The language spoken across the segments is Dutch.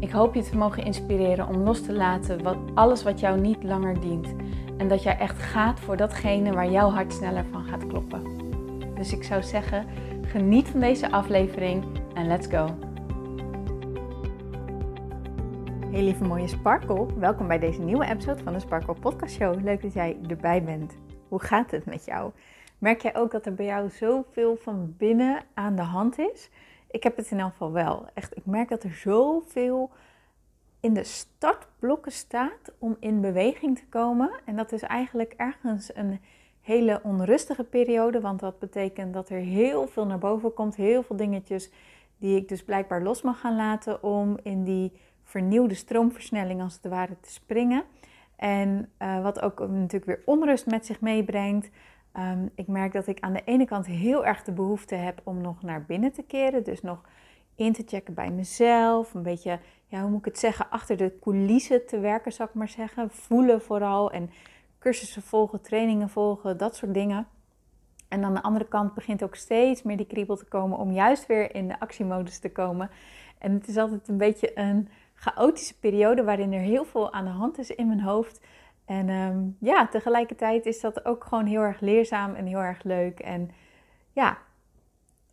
Ik hoop je te mogen inspireren om los te laten wat, alles wat jou niet langer dient. En dat jij echt gaat voor datgene waar jouw hart sneller van gaat kloppen. Dus ik zou zeggen, geniet van deze aflevering en let's go. Hey lieve mooie Sparkle, welkom bij deze nieuwe episode van de Sparkle Podcast Show. Leuk dat jij erbij bent. Hoe gaat het met jou? Merk jij ook dat er bij jou zoveel van binnen aan de hand is? Ik heb het in elk geval wel. Echt, ik merk dat er zoveel in de startblokken staat om in beweging te komen. En dat is eigenlijk ergens een hele onrustige periode, want dat betekent dat er heel veel naar boven komt, heel veel dingetjes die ik dus blijkbaar los mag gaan laten om in die vernieuwde stroomversnelling als het ware te springen. En uh, wat ook natuurlijk weer onrust met zich meebrengt. Ehm, ik merk dat ik aan de ene kant heel erg de behoefte heb om nog naar binnen te keren. Dus nog in te checken bij mezelf. Een beetje, ja, hoe moet ik het zeggen, achter de coulissen te werken, zou ik maar zeggen. Voelen vooral en cursussen volgen, trainingen volgen, dat soort dingen. En aan de andere kant begint ook steeds meer die kriebel te komen om juist weer in de actiemodus te komen. En het is altijd een beetje een chaotische periode waarin er heel veel aan de hand is in mijn hoofd. En ehm, ja, tegelijkertijd is dat ook gewoon heel erg leerzaam en heel erg leuk. En ja,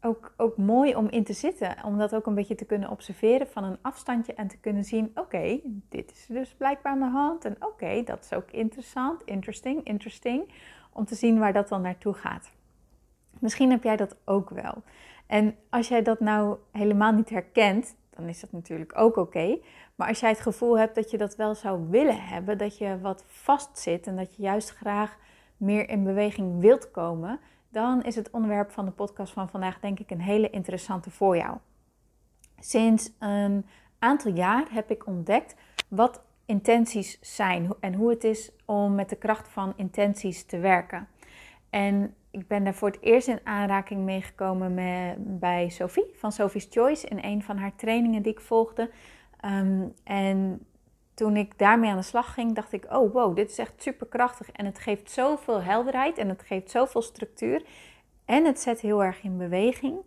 ook, ook mooi om in te zitten. Om dat ook een beetje te kunnen observeren van een afstandje en te kunnen zien: oké, dit is dus blijkbaar aan de hand. En oké, dat is ook interessant, interesting, interesting. Om te zien waar dat dan naartoe gaat. Misschien heb jij dat ook wel. En als jij dat nou helemaal niet herkent, dan is dat natuurlijk ook oké. Maar als jij het gevoel hebt dat je dat wel zou willen hebben, dat je wat vastzit en dat je juist graag meer in beweging wilt komen, dan is het onderwerp van de podcast van vandaag denk ik een hele interessante voor jou. Sinds een aantal jaar heb ik ontdekt wat intenties zijn en hoe het is om met de kracht van intenties te werken. En ik ben daar voor het eerst in aanraking meegekomen met, bij Sophie van Sophie's Choice in een van haar trainingen die ik volgde. Ehm, en toen ik daarmee aan de slag ging, dacht ik: oh wow, dit is echt super krachtig. En het geeft zoveel helderheid en het geeft zoveel structuur. En het zet heel erg in beweging.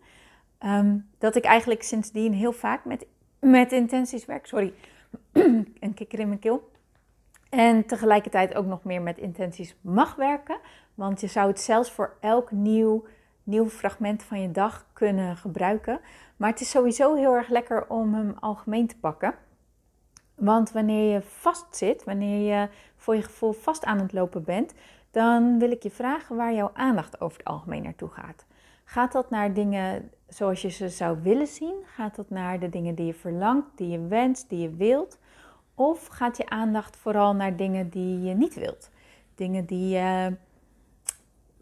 Ehm, dat ik eigenlijk sindsdien heel vaak met, met intenties werk. Sorry, een kikker in mijn keel. En tegelijkertijd ook nog meer met intenties mag werken. Want je zou het zelfs voor elk nieuw, nieuw fragment van je dag kunnen gebruiken. Maar het is sowieso heel erg lekker om hem algemeen te pakken. Want wanneer je vastzit, wanneer je voor je gevoel vast aan het lopen bent, dan wil ik je vragen waar jouw aandacht over het algemeen naartoe gaat. Gaat dat naar dingen zoals je ze zou willen zien? Gaat dat naar de dingen die je verlangt, die je wenst, die je wilt? Of gaat je aandacht vooral naar dingen die je niet wilt? Dingen die je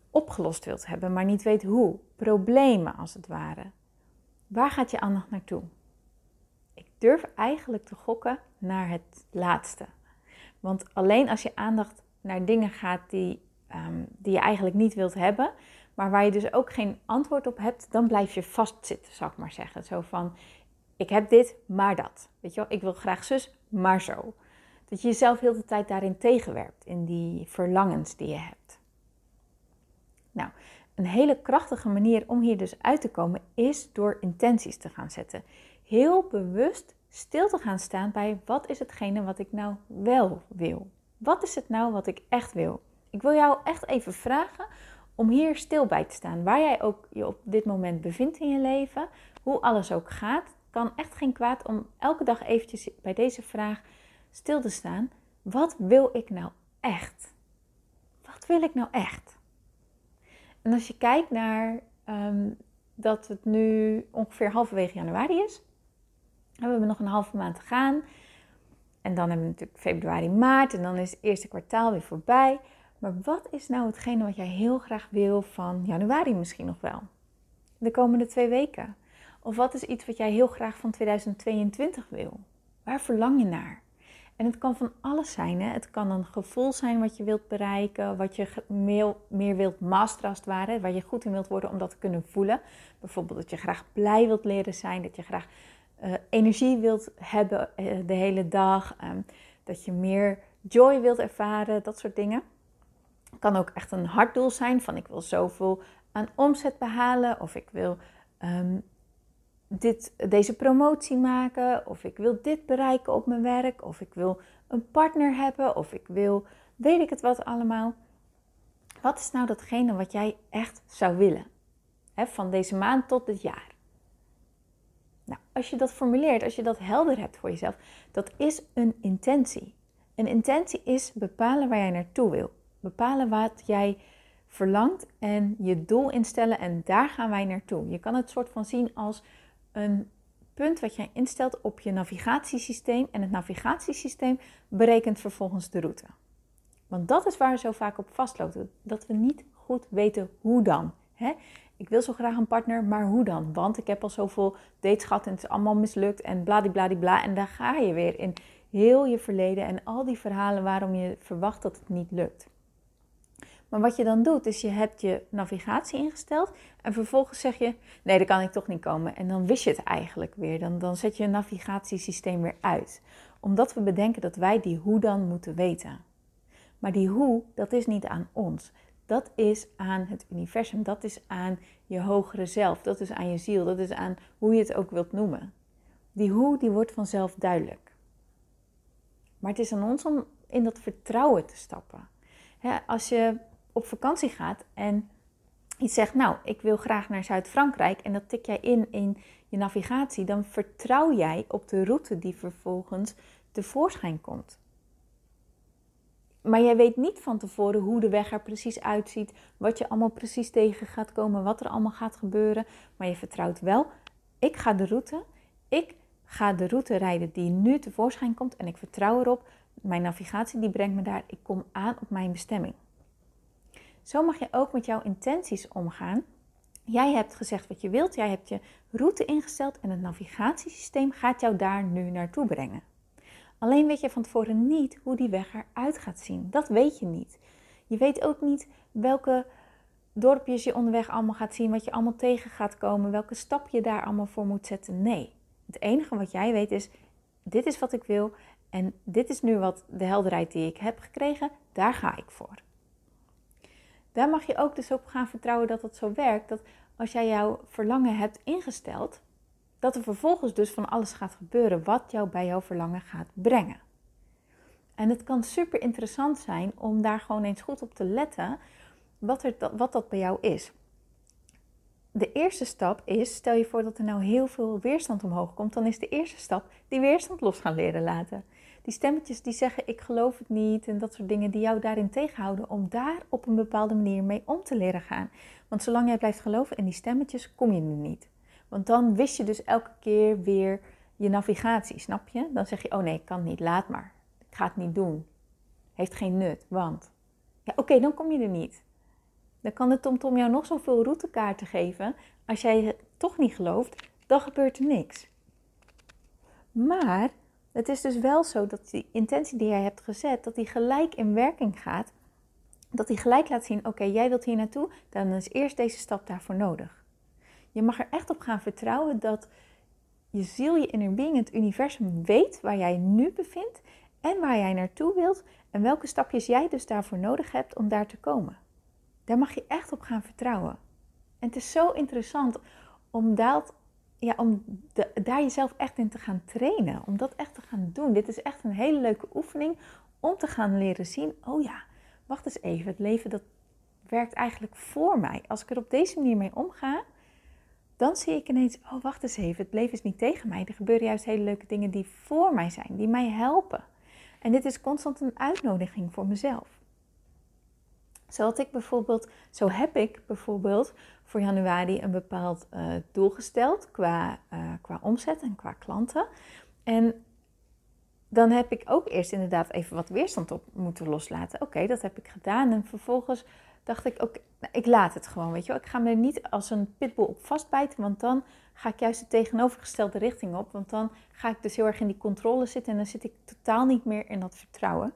opgelost wilt hebben, maar niet weet hoe. Problemen als het ware. Waar gaat je aandacht naartoe? Ik durf eigenlijk te gokken naar het laatste. Want alleen als je aandacht naar dingen gaat die, ehm, die je eigenlijk niet wilt hebben, maar waar je dus ook geen antwoord op hebt, dan blijf je vastzitten, zou ik maar zeggen. Zo van, ik heb dit, maar dat. Weet je wel, ik wil graag zus, maar zo. Dat je jezelf heel de tijd daarin tegenwerpt, in die verlangens die je hebt. Nou, een hele krachtige manier om hier dus uit te komen is door intenties te gaan zetten. Heel bewust stil te gaan staan bij wat is hetgene wat ik nou wel wil. Wat is het nou wat ik echt wil? Ik wil jou echt even vragen om hier stil bij te staan. Waar jij ook je op dit moment bevindt in je leven, hoe alles ook gaat, kan echt geen kwaad om elke dag eventjes bij deze vraag stil te staan. Wat wil ik nou echt? Wat wil ik nou echt? En als je kijkt naar ehm, dat het nu ongeveer halverwege januari is, en we hebben nog een halve maand te gaan. En dan hebben we natuurlijk februari, maart en dan is het eerste kwartaal weer voorbij. Maar wat is nou hetgene wat jij heel graag wil van januari misschien nog wel? De komende twee weken. Of wat is iets wat jij heel graag van 2022 wil? Waar verlang je naar? En het kan van alles zijn. Hè? Het kan een gevoel zijn wat je wilt bereiken, wat je meer, wilt masteren waar je goed in wilt worden om dat te kunnen voelen. Bijvoorbeeld dat je graag blij wilt leren zijn, dat je graag uh, energie wilt hebben uh, de hele dag, um, dat je meer joy wilt ervaren, dat soort dingen. Het kan ook echt een hartdoel zijn van ik wil zoveel aan omzet behalen of ik wil um, dit, deze promotie maken, of ik wil dit bereiken op mijn werk, of ik wil een partner hebben, of ik wil weet ik het wat allemaal. Wat is nou datgene wat jij echt zou willen? van deze maand tot dit jaar. Nou, als je dat formuleert, als je dat helder hebt voor jezelf, dat is een intentie. Een intentie is bepalen waar jij naartoe wil. Bepalen wat jij verlangt en je doel instellen en daar gaan wij naartoe. Je kan het soort van zien als een punt wat jij instelt op je navigatiesysteem en het navigatiesysteem berekent vervolgens de route. Want dat is waar we zo vaak op vastlopen, dat we niet goed weten hoe dan. Hè? Ik wil zo graag een partner, maar hoe dan? Want ik heb al zoveel dates gehad en het is allemaal mislukt en bladibladibla. En daar ga je weer in heel je verleden en al die verhalen waarom je verwacht dat het niet lukt. Maar wat je dan doet, is je hebt je navigatie ingesteld en vervolgens zeg je, nee, daar kan ik toch niet komen. En dan wist je het eigenlijk weer. Dan, dan zet je een navigatiesysteem weer uit. Omdat we bedenken dat wij die hoe dan moeten weten. Maar die hoe, dat is niet aan ons. Dat is aan het universum. Dat is aan je hogere zelf. Dat is aan je ziel. Dat is aan hoe je het ook wilt noemen. Die hoe, die wordt vanzelf duidelijk. Maar het is aan ons om in dat vertrouwen te stappen. als je op vakantie gaat en iets zegt, nou, ik wil graag naar Zuid-Frankrijk en dat tik jij in in je navigatie, dan vertrouw jij op de route die vervolgens tevoorschijn komt. Maar jij weet niet van tevoren hoe de weg er precies uitziet, wat je allemaal precies tegen gaat komen, wat er allemaal gaat gebeuren. Maar je vertrouwt wel, ik ga de route, ik ga de route rijden die nu tevoorschijn komt en ik vertrouw erop, mijn navigatie die brengt me daar, ik kom aan op mijn bestemming. Zo mag je ook met jouw intenties omgaan. Jij hebt gezegd wat je wilt, jij hebt je route ingesteld en het navigatiesysteem gaat jou daar nu naartoe brengen. Alleen weet je van tevoren niet hoe die weg eruit gaat zien. Dat weet je niet. Je weet ook niet welke dorpjes je onderweg allemaal gaat zien, wat je allemaal tegen gaat komen, welke stap je daar allemaal voor moet zetten. Nee, het enige wat jij weet is: dit is wat ik wil en dit is nu wat de helderheid die ik heb gekregen, daar ga ik voor. Daar mag je ook dus op gaan vertrouwen dat het zo werkt. Dat als jij jouw verlangen hebt ingesteld, dat er vervolgens dus van alles gaat gebeuren wat jou bij jouw verlangen gaat brengen. En het kan super interessant zijn om daar gewoon eens goed op te letten wat, er, wat dat bij jou is. De eerste stap is, stel je voor dat er nou heel veel weerstand omhoog komt, dan is de eerste stap die weerstand los gaan leren laten die stemmetjes die zeggen ik geloof het niet en dat soort dingen die jou daarin tegenhouden om daar op een bepaalde manier mee om te leren gaan. Want zolang jij blijft geloven in die stemmetjes, kom je er niet. Want dan wist je dus elke keer weer je navigatie, snap je? Dan zeg je, oh nee, ik kan niet, laat maar. Ik ga het niet doen. Heeft geen nut, want... Ja, oké, dan kom je er niet. Dan kan de TomTom jou nog zoveel routekaarten geven. Als jij toch niet gelooft, dan gebeurt er niks. Maar het is dus wel zo dat die intentie die jij hebt gezet, dat die gelijk in werking gaat. Dat die gelijk laat zien, oké, jij wilt hier naartoe, dan is eerst deze stap daarvoor nodig. Je mag er echt op gaan vertrouwen dat je ziel, je inner being, het universum weet waar jij nu bevindt en waar jij naartoe wilt en welke stapjes jij dus daarvoor nodig hebt om daar te komen. Daar mag je echt op gaan vertrouwen. En het is zo interessant om dat ja, om daar jezelf echt in te gaan trainen. Om dat echt te gaan doen. Dit is echt een hele leuke oefening om te gaan leren zien. Oh ja, wacht eens even. Het leven dat werkt eigenlijk voor mij. Als ik er op deze manier mee omga, dan zie ik ineens, oh wacht eens even, het leven is niet tegen mij. Er gebeuren juist hele leuke dingen die voor mij zijn, die mij helpen. En dit is constant een uitnodiging voor mezelf. Zo had ik bijvoorbeeld, zo heb ik bijvoorbeeld voor januari een bepaald uh, doel gesteld qua, uh, qua omzet en qua klanten. En dan heb ik ook eerst inderdaad even wat weerstand op moeten loslaten. Oké, dat heb ik gedaan. En vervolgens dacht ik ook, nou, ik laat het gewoon, weet je wel. Ik ga me er niet als een pitbull op vastbijten, want dan ga ik juist de tegenovergestelde richting op. Want dan ga ik dus heel erg in die controle zitten en dan zit ik totaal niet meer in dat vertrouwen.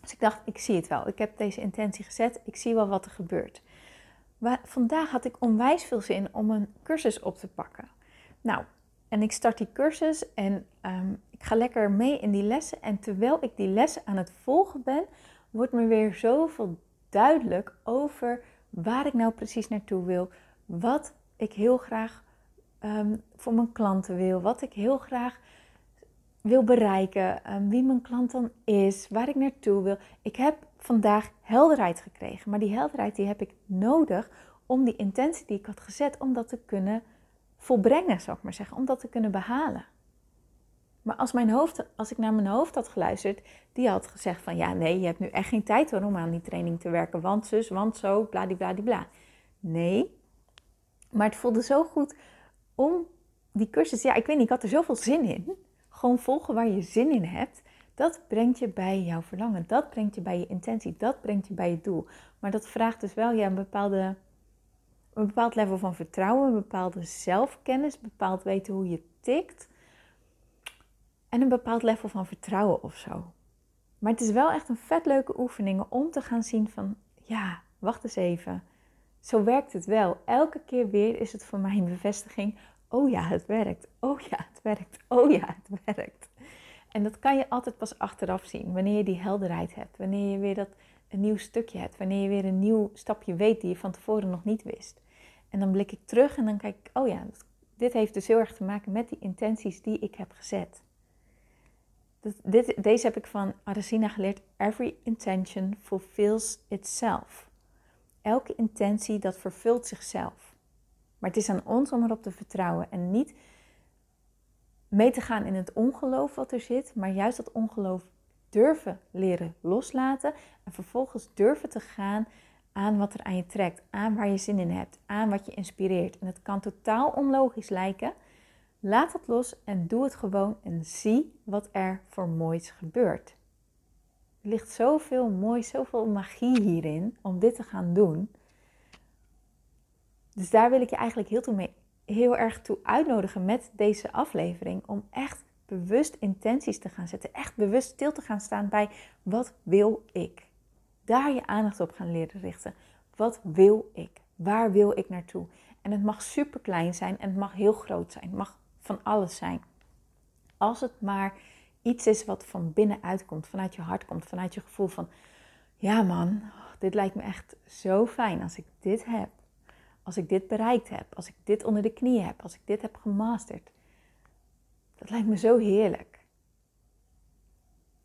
Dus ik dacht, ik zie het wel. Ik heb deze intentie gezet. Ik zie wel wat er gebeurt. Vandaag had ik onwijs veel zin om een cursus op te pakken. Nou, en ik start die cursus en ehm, ik ga lekker mee in die lessen. En terwijl ik die lessen aan het volgen ben, wordt me weer zoveel duidelijk over waar ik nou precies naartoe wil. Wat ik heel graag ehm, voor mijn klanten wil. Wat ik heel graag wil bereiken. Ehm, wie mijn klant dan is. Waar ik naartoe wil. Ik heb vandaag helderheid gekregen. Maar die helderheid die heb ik nodig om die intentie die ik had gezet, om dat te kunnen volbrengen, zou ik maar zeggen. Om dat te kunnen behalen. Maar als, mijn hoofd, als ik naar mijn hoofd had geluisterd, die had gezegd van ja, nee, je hebt nu echt geen tijd om aan die training te werken. Want zus, want zo, bladibladibla. Nee, maar het voelde zo goed om die cursus, ja, ik weet niet, ik had er zoveel zin in. Gewoon volgen waar je zin in hebt. Dat brengt je bij jouw verlangen. Dat brengt je bij je intentie. Dat brengt je bij je doel. Maar dat vraagt dus wel ja, een, bepaalde, een bepaald level van vertrouwen, een bepaalde zelfkennis, een bepaald weten hoe je tikt. En een bepaald level van vertrouwen of zo. Maar het is wel echt een vet leuke oefening om te gaan zien van, ja, wacht eens even. Zo werkt het wel. Elke keer weer is het voor mij een bevestiging. Oh ja, het werkt. Oh ja, het werkt. Oh ja, het werkt. En dat kan je altijd pas achteraf zien. Wanneer je die helderheid hebt. Wanneer je weer dat een nieuw stukje hebt. Wanneer je weer een nieuw stapje weet die je van tevoren nog niet wist. En dan blik ik terug en dan kijk ik, oh ja, dit heeft dus heel erg te maken met die intenties die ik heb gezet. Dit, deze heb ik van Aracina geleerd. Every intention fulfills itself. Elke intentie dat vervult zichzelf. Maar het is aan ons om erop te vertrouwen en niet mee te gaan in het ongeloof wat er zit, maar juist dat ongeloof durven leren loslaten en vervolgens durven te gaan aan wat er aan je trekt, aan waar je zin in hebt, aan wat je inspireert. En het kan totaal onlogisch lijken, Laat het los en doe het gewoon en zie wat er voor moois gebeurt. Er ligt zoveel moois, zoveel magie hierin om dit te gaan doen. Dus daar wil ik je eigenlijk heel, toe mee, heel erg toe uitnodigen met deze aflevering. Om echt bewust intenties te gaan zetten. Echt bewust stil te gaan staan bij wat wil ik. Daar je aandacht op gaan leren richten. Wat wil ik? Waar wil ik naartoe? En het mag super klein zijn en het mag heel groot zijn. Het mag van alles zijn. Als het maar iets is wat van binnenuit komt, vanuit je hart komt, vanuit je gevoel van, ja man, dit lijkt me echt zo fijn als ik dit heb. Als ik dit bereikt heb, als ik dit onder de knie heb, als ik dit heb gemasterd. Dat lijkt me zo heerlijk.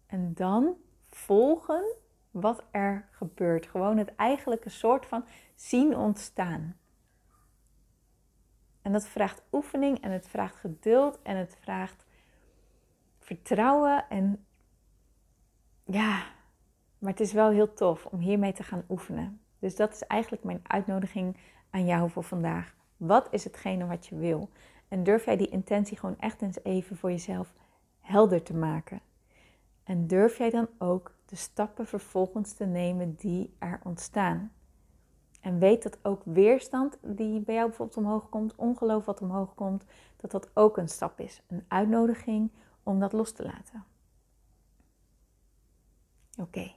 En dan volgen wat er gebeurt. Gewoon het eigenlijke soort van zien ontstaan. En dat vraagt oefening en het vraagt geduld en het vraagt vertrouwen. En ja, maar het is wel heel tof om hiermee te gaan oefenen. Dus dat is eigenlijk mijn uitnodiging aan jou voor vandaag. Wat is hetgene wat je wil? En durf jij die intentie gewoon echt eens even voor jezelf helder te maken? En durf jij dan ook de stappen vervolgens te nemen die er ontstaan? En weet dat ook weerstand die bij jou bijvoorbeeld omhoog komt, ongeloof wat omhoog komt, dat dat ook een stap is. Een uitnodiging om dat los te laten. Oké.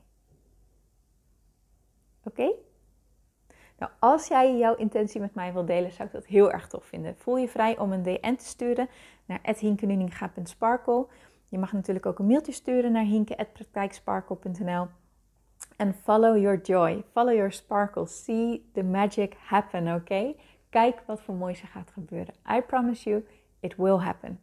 Oké? Nou, als jij jouw intentie met mij wilt delen, zou ik dat heel erg tof vinden. Voel je vrij om een DM te sturen naar hinkenuninga.sparkle. Je mag natuurlijk ook een mailtje sturen naar hinke.praktijksparkle.nl. En follow your joy, follow your sparkle, see the magic happen, oké? Kijk wat voor moois er gaat gebeuren. I promise you, it will happen.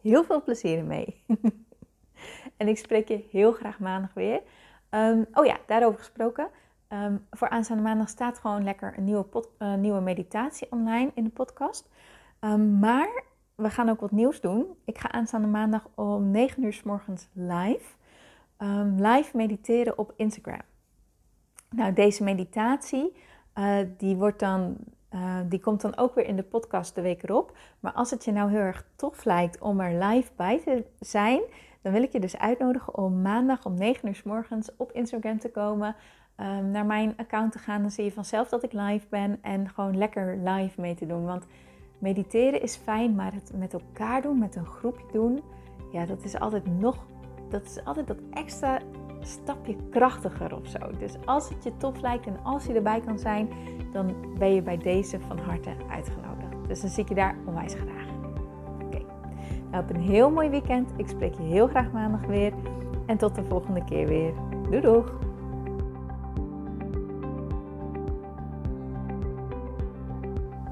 Heel veel plezier ermee. en ik spreek je heel graag maandag weer. Ehm, oh ja, daarover gesproken. Ehm, voor aanstaande maandag staat gewoon lekker een nieuwe, uh, nieuwe meditatie online in de podcast. Um, maar we gaan ook wat nieuws doen. Ik ga aanstaande maandag om 9 uur s morgens live. Ehm, live mediteren op Instagram. Nou, deze meditatie, uh, die, wordt dan, uh, die komt dan ook weer in de podcast de week erop. Maar als het je nou heel erg tof lijkt om er live bij te zijn, dan wil ik je dus uitnodigen om maandag om 9 uur s morgens op Instagram te komen. Ehm, naar mijn account te gaan. Dan zie je vanzelf dat ik live ben en gewoon lekker live mee te doen. Want mediteren is fijn, maar het met elkaar doen, met een groepje doen, ja, dat is altijd nog, dat is altijd dat extra stapje krachtiger of zo. Dus als het je tof lijkt en als je erbij kan zijn, dan ben je bij deze van harte uitgenodigd. Dus dan zie ik je daar onwijs graag. Oké, nou heb een heel mooi weekend. Ik spreek je heel graag maandag weer. En tot de volgende keer weer. Doei doeg!